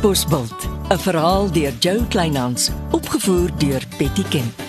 Katbosveld, 'n verhaal deur Jo Kleinhans, opgevoer deur Betty Kemp.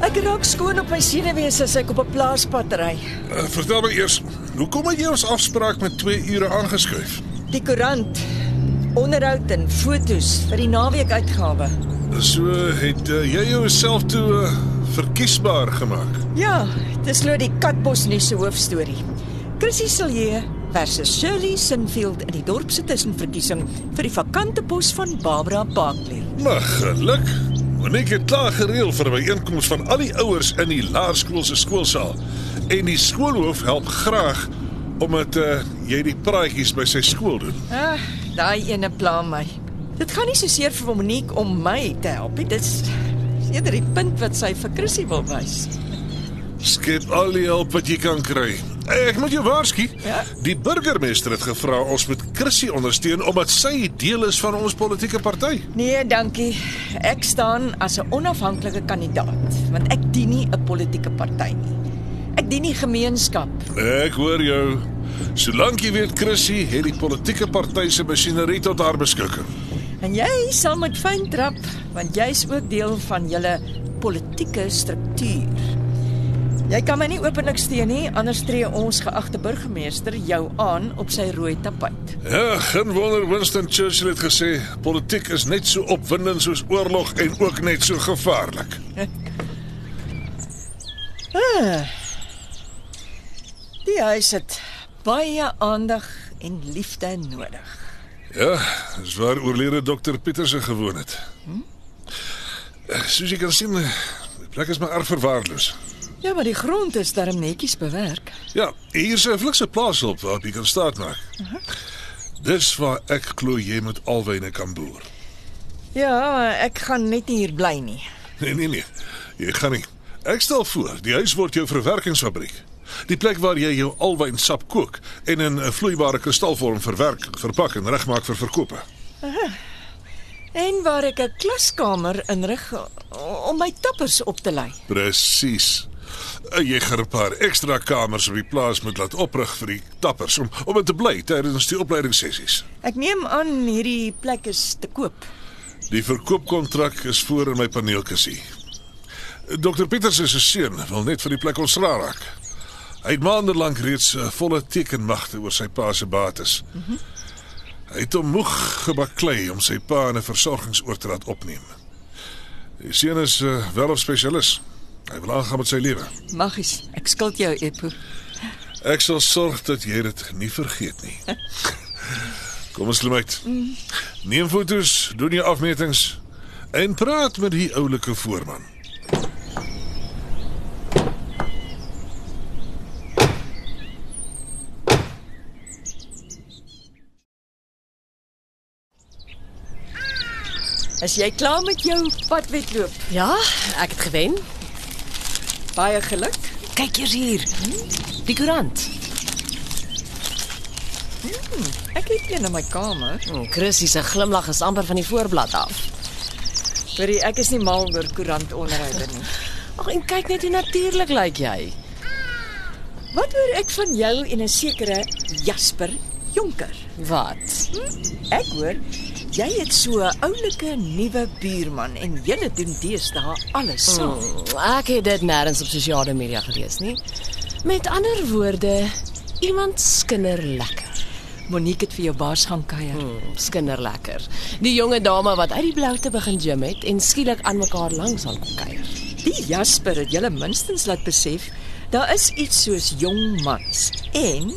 Ek raak skoon op my senuwees as ek op 'n plaaspad ry. Uh, vertel my eers, hoekom het jy ons afspraak met 2 ure aangeskuif? Die koerant, onderhoud en fotos vir die naweek uitgawe. So het uh, jy jouself toe uh, verkiesbaar gemaak. Ja, dis nou die Katbos nuus se hoofstorie. Chrissy Silje versus Shirley Sinfield in die dorp se tussenverkiesing vir die vakante pos van Barbara Parkley. Maar geluk, Monique het klaar gereël vir 'n byeenkoms van al die ouers in die laerskool se skoolsaal. En die skoolhoof help graag omdat uh, jy die praatjies by sy skool doen. Ah, daai ene pla my. Dit gaan nie so seer vir Monique om my te help nie. Dis eerder die punt wat sy vir Chrissy wil wys. Skep al die hulp wat jy kan kry. Ek moet jou waarsku. Ja? Die burgemeester het gevra ons moet Chrissy ondersteun omdat sy deel is van ons politieke party. Nee, dankie. Ek staan as 'n onafhanklike kandidaat, want ek dien nie 'n politieke party nie. Ek dien die gemeenskap. Ek hoor jou. Solank jy weet Chrissy het die politieke party se masjinerie tot haar beskikking. En jy sal met fyn trap, want jy's ook deel van julle politieke struktuur. Jy kan my nie openlik steun nie, anders tree ons geagte burgemeester jou aan op sy rooi tapuit. Ja, geen wonder Winston Churchill het gesê politiek is net so opwindend soos oorlog en ook net so gevaarlik. Die huis het baie aandag en liefde nodig. Ja, dis waar oorlede dokter Pieterse gewoon het. Hm? Soos jy kan sien, die plek is maar erg verwaarloos. Ja, maar die grond is darm netjies bewerk. Ja, hier is 'n flikse plaas op waar jy kan staat maak. Uh -huh. Dis waar ek glo jy met alwyne kan boer. Ja, ek gaan net nie hier bly nie. Nee, nee, nee. Jy gaan nie. Ek stel voor, die huis word jou verwerkingsfabriek. Die plek waar jy jou alwynsap kook en in 'n vloeibare kristalvorm verwerk, verpak en regmaak vir verkope. En waar ek 'n klaskamer inrig om my tappers op te lei. Presies. Jy gaan 'n paar ekstra kamers op die plaas moet laat oprig vir die tappers om om dit te bly tydens die opleidingssessies. Ek neem aan hierdie plek is te koop. Die verkoopkontrak is voor in my paneelkussie. Dr Pieters se seun wil net vir die plek ontslaa raak. Hy het maande lank reeds 'n volle tekenmagte oor sy pa se bates. Mm -hmm. Hy het hom moeg gebaklei om sy pa in 'n versorgingsoord te laat opneem. Die seun is uh, wel 'n spesialis. Hy wil aangaan met sy lewe. Magies, ek skuld jou Epo. Ek sal sorg dat jy dit nie vergeet nie. Kom ons klim uit. Neem foto's, doen jou afmetings en praat met die oulike voorman. Is jy klaar met jou padwedloop? Ja, ek het gewen. Baie geluk. Kyk eers hier. Die koerant. Ek het een in my kamer. Oh, Chrissy se glimlag is amper van die voorblad af. Hoorie, ek is nie mal oor koerantonderhoude nie. Ag, en kyk net hoe natuurlik lyk jy. Wat hoor ek van jou en 'n sekere Jasper Jonker? Wat? Ek hoor jy het so 'n oulike nuwe buurman en julle doen deesdae alles saam. Hmm, ek het dit nêrens op sosiale media gelees nie. Met ander woorde, iemand skinder lekker. Monique het vir jou baas gaan kuier. Hmm, skinder lekker. Die jonge dame wat uit die bloute begin gym het en skielik aan mekaar langs aan kom kuier. Die Jasper het julle minstens laat besef daar is iets soos jong mans en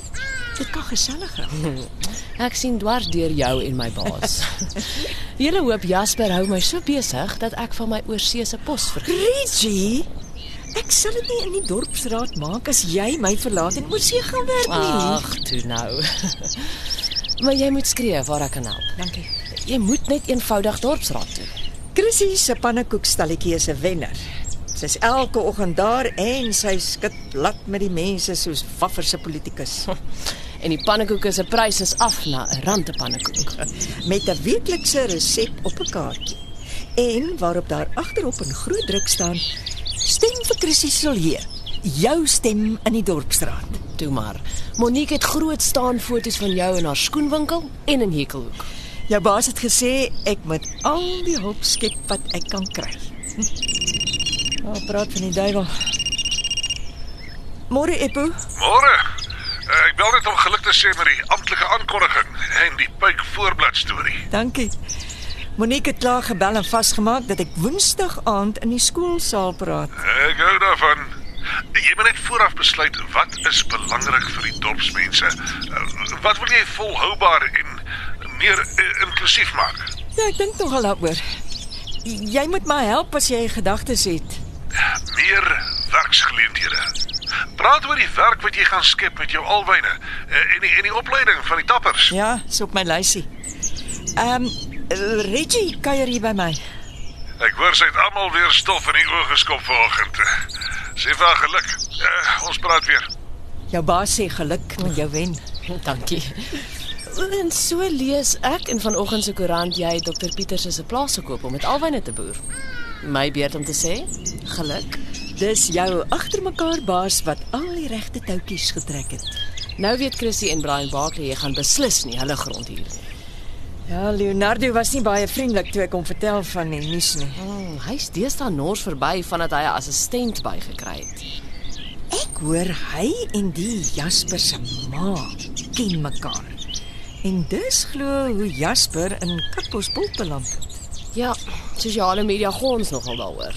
dit kan gesellig raak. Ek sien dwars deur jou en my baas. Julle hoop Jasper hou my so besig dat ek van my oorseese pos vergeet. Reggie, ek sal dit nie in die dorpsraad maak as jy my verlaat en oorsee gaan werk nie. Ag, toe nou. maar jy moet skree waar ek kan help. dankie. Jy moet net eenvoudig dorpsraad toe. Chrissy se pannekoekstalletjie is 'n wenner. Sy's elke oggend daar en sy skud plat met die mense soos waffer se politikus. En die pannekoeke se prys is af na 'n rand 'n pannekoek. met 'n weeklikse resep op 'n kaartjie. En waarop daar agterop in groot druk staan: Stem vir Chrissy Silje. Jou stem in die dorpsstraat. Toe maar. Monique het groot staan foto's van jou in haar skoenwinkel en in Hekelhoek. Jou baas het gesê ek moet al die hulp skep wat ek kan kry. Oh, praat van die duiwel. Môre Eppo, Môre. Ek bel net om geluk te sê met die amptelike aankondiging en die pyk voorblad storie. dankie. Monique het klaar gebel en vasgemaak dat ek Woensdag aand in die skoolsaal praat. Ek hou daarvan. Jy moet net vooraf besluit wat is belangrik vir die dorpsmense. Uh, wat wil jy volhoubaar en meer uh, inklusief maak? Ja, ek dink nogal daaroor. Jy moet my help as jy gedagtes het. Meer werksgeleenthede. Praat oor die werk wat jy gaan skep met jou alwyne uh, en die en die opleiding van die tappers. Ja, is op my lysie. Ehm um, Reggie kuier hier by my. Ek hoor sy het almal weer stof in die oë geskop vanoggend. Sê vir haar geluk. Uh, ons praat weer. Jou baas sê geluk met jou wen. Dankie. En so lees ek in vanoggend se koerant jy Dr Pieters se plaas gekoop om met alwyne te boer. My beurt om te sê, geluk. Dis jou agtermekaar baas wat al die regte toutjies getrek het. Nou weet Chrissy en Brian Barkley jy gaan beslis nie hulle grond hier nie. Ja, Leonardo was nie baie vriendelik toe ek hom vertel van die nuus nie. Oh, Hy's deesdae nors verby vandat hy 'n assistent bygekry het. Ek hoor hy en die Jasper se ma ken mekaar. En dis glo hoe Jasper in Katbosbult beland het. Ja, sosiale media gons nogal daaroor.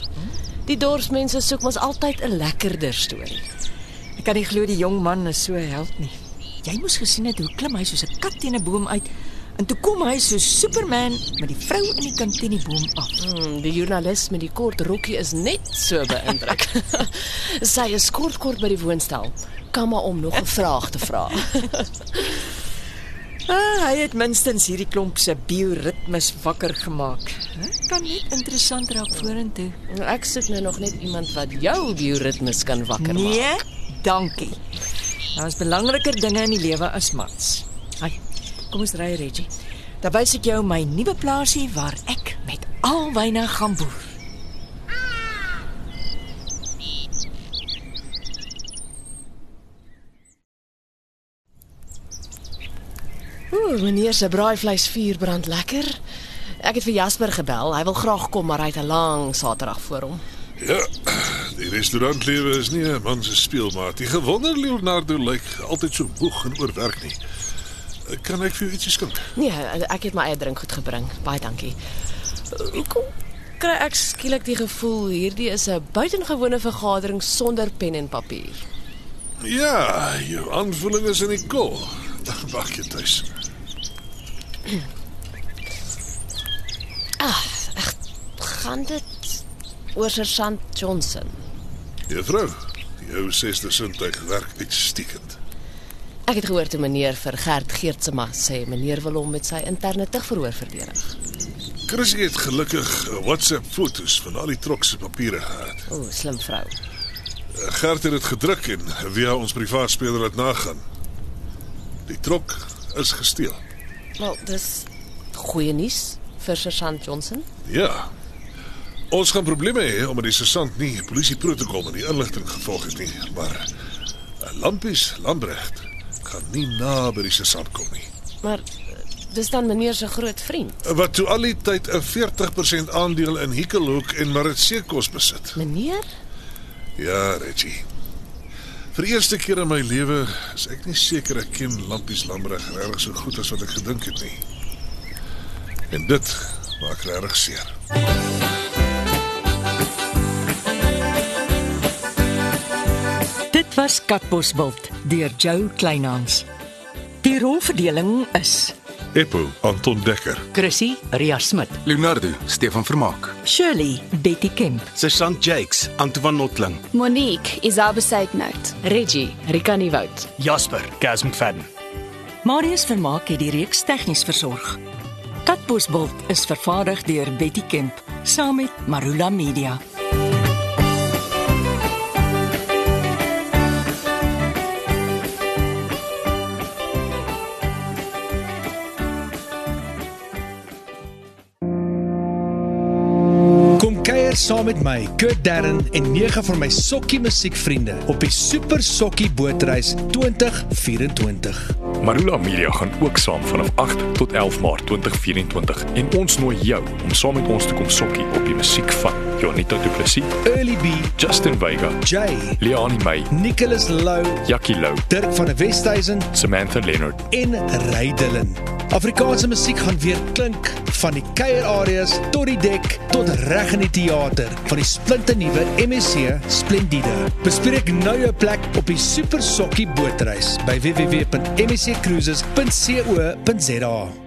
Die dorpsmense soek mos altyd 'n lekkerder storie. Ek kan nie glo die jong man is so held nie. Jy moes gesien het hoe klim hy soos 'n kat teen 'n boom uit en toe kom hy so Superman met die vrou en die kind teen die boom af. Hmm, die joernalis met die kort rokkie is net so beïndruk. Sy is kort kort by die woonstel. Kan maar om nog 'n vraag te vra. Ah, hy het minstens hierdie klomp se bioritmes wakker gemaak. Dit kan net interessant raak vorentoe. Ek soek nou nog net iemand wat jou bioritmes kan wakker maak. Nee, dankie. Daar is belangriker dinge in die lewe as mats. Hai, kom ons ry Reggie. Dan wys ek jou my nuwe plaasie waar ek met alwyne gaan boer. Ooh, meneer se braaivleisvuur brand lekker. Ek het vir Jasper gebel. Hy wil graag kom, maar hy het 'n lang Saterdag voor hom. Ja, die restaurantlewe is nie 'n man se speelmaat. Die gewonder Leonardo lyk altyd so moeg en oorwerk nie. Kan ek vir jou ietsie skink? Nee, ek het my eie drink goed gebring. Baie dankie. Hoekom kry ek skielik die gevoel hierdie is 'n buitengewone vergadering sonder pen en papier? Ja, jou aanvoeling is in die kol. Dan wag jy tuis. Gaan dit oor Sergeant Johnson? Juffrou, jou sesde sintuig werk uitstekend. Ek het gehoor toe meneer vir Gert Geertsema sê meneer wil hom met sy interne tugverhoor verdedig. Chrissy het gelukkig WhatsApp foto's van al die trok se papiere gehad. O, slim vrou. Gert het dit gedruk en via ons privaat speler laat nagaan. Die trok is gesteel. Wel, dis goeie nuus vir Sergeant Johnson. Ja. Ons gaan probleme hê omdat die sergeant nie polisieprotokol en die inligting gevolg het nie, maar lampies Lambrecht gaan nie na by die sergeant kom nie. Maar eh, dis dan meneer se groot vriend. Wat toe al die tyd 'n 40% aandeel in Hikkelhoek en Maritseekos besit. Meneer? Ja, Reggie. Vir die eerste keer in my lewe is ek nie seker ek ken Lampies Lambrecht regtig so goed as wat ek gedink het nie. En dit maak regtig seer. Dit was Katbosveld deur Jo Kleinhans. Die rolverdeling is Eppo Anton Dekker, Chrissy Ria Smit, Leonardo, Stefan Vermaak. Shirley Betty Kemp, Sergeant Jakes, Antoine Notling, Monique, Isabel Seidnout. Reggie, Rika Nieuwoud. Jasper, Gaz McFadden. Marius Vermaak het die reeks tegnies versorg. Katbosveld is vervaardig deur Betty Kemp saam met Marula Media. Saam met my, Kurt Darren en nege van my sokkie musiekvriende op die Super Sokkie Bootreis 2024. Marula Media gaan ook saam vanaf 8 tot 11 Maart 2024 en ons nooi jou om saam met ons te kom sokkie op die musiek van Jonita Du Plessis, Early B, Justin Vega, Jay, Leani May, Nicholas Lou, Jackie Lou, Dirk van der Westhuizen Samantha Leonard. en Rydelen. Afrikaanse musiek gaan weer klink van die kuierareas tot die dek tot reg in die teater van die splinte nuwe MSC Splendide. Bespreek nou jou plek op die Super Sokkie Bootreis by www.msccruises.co.za.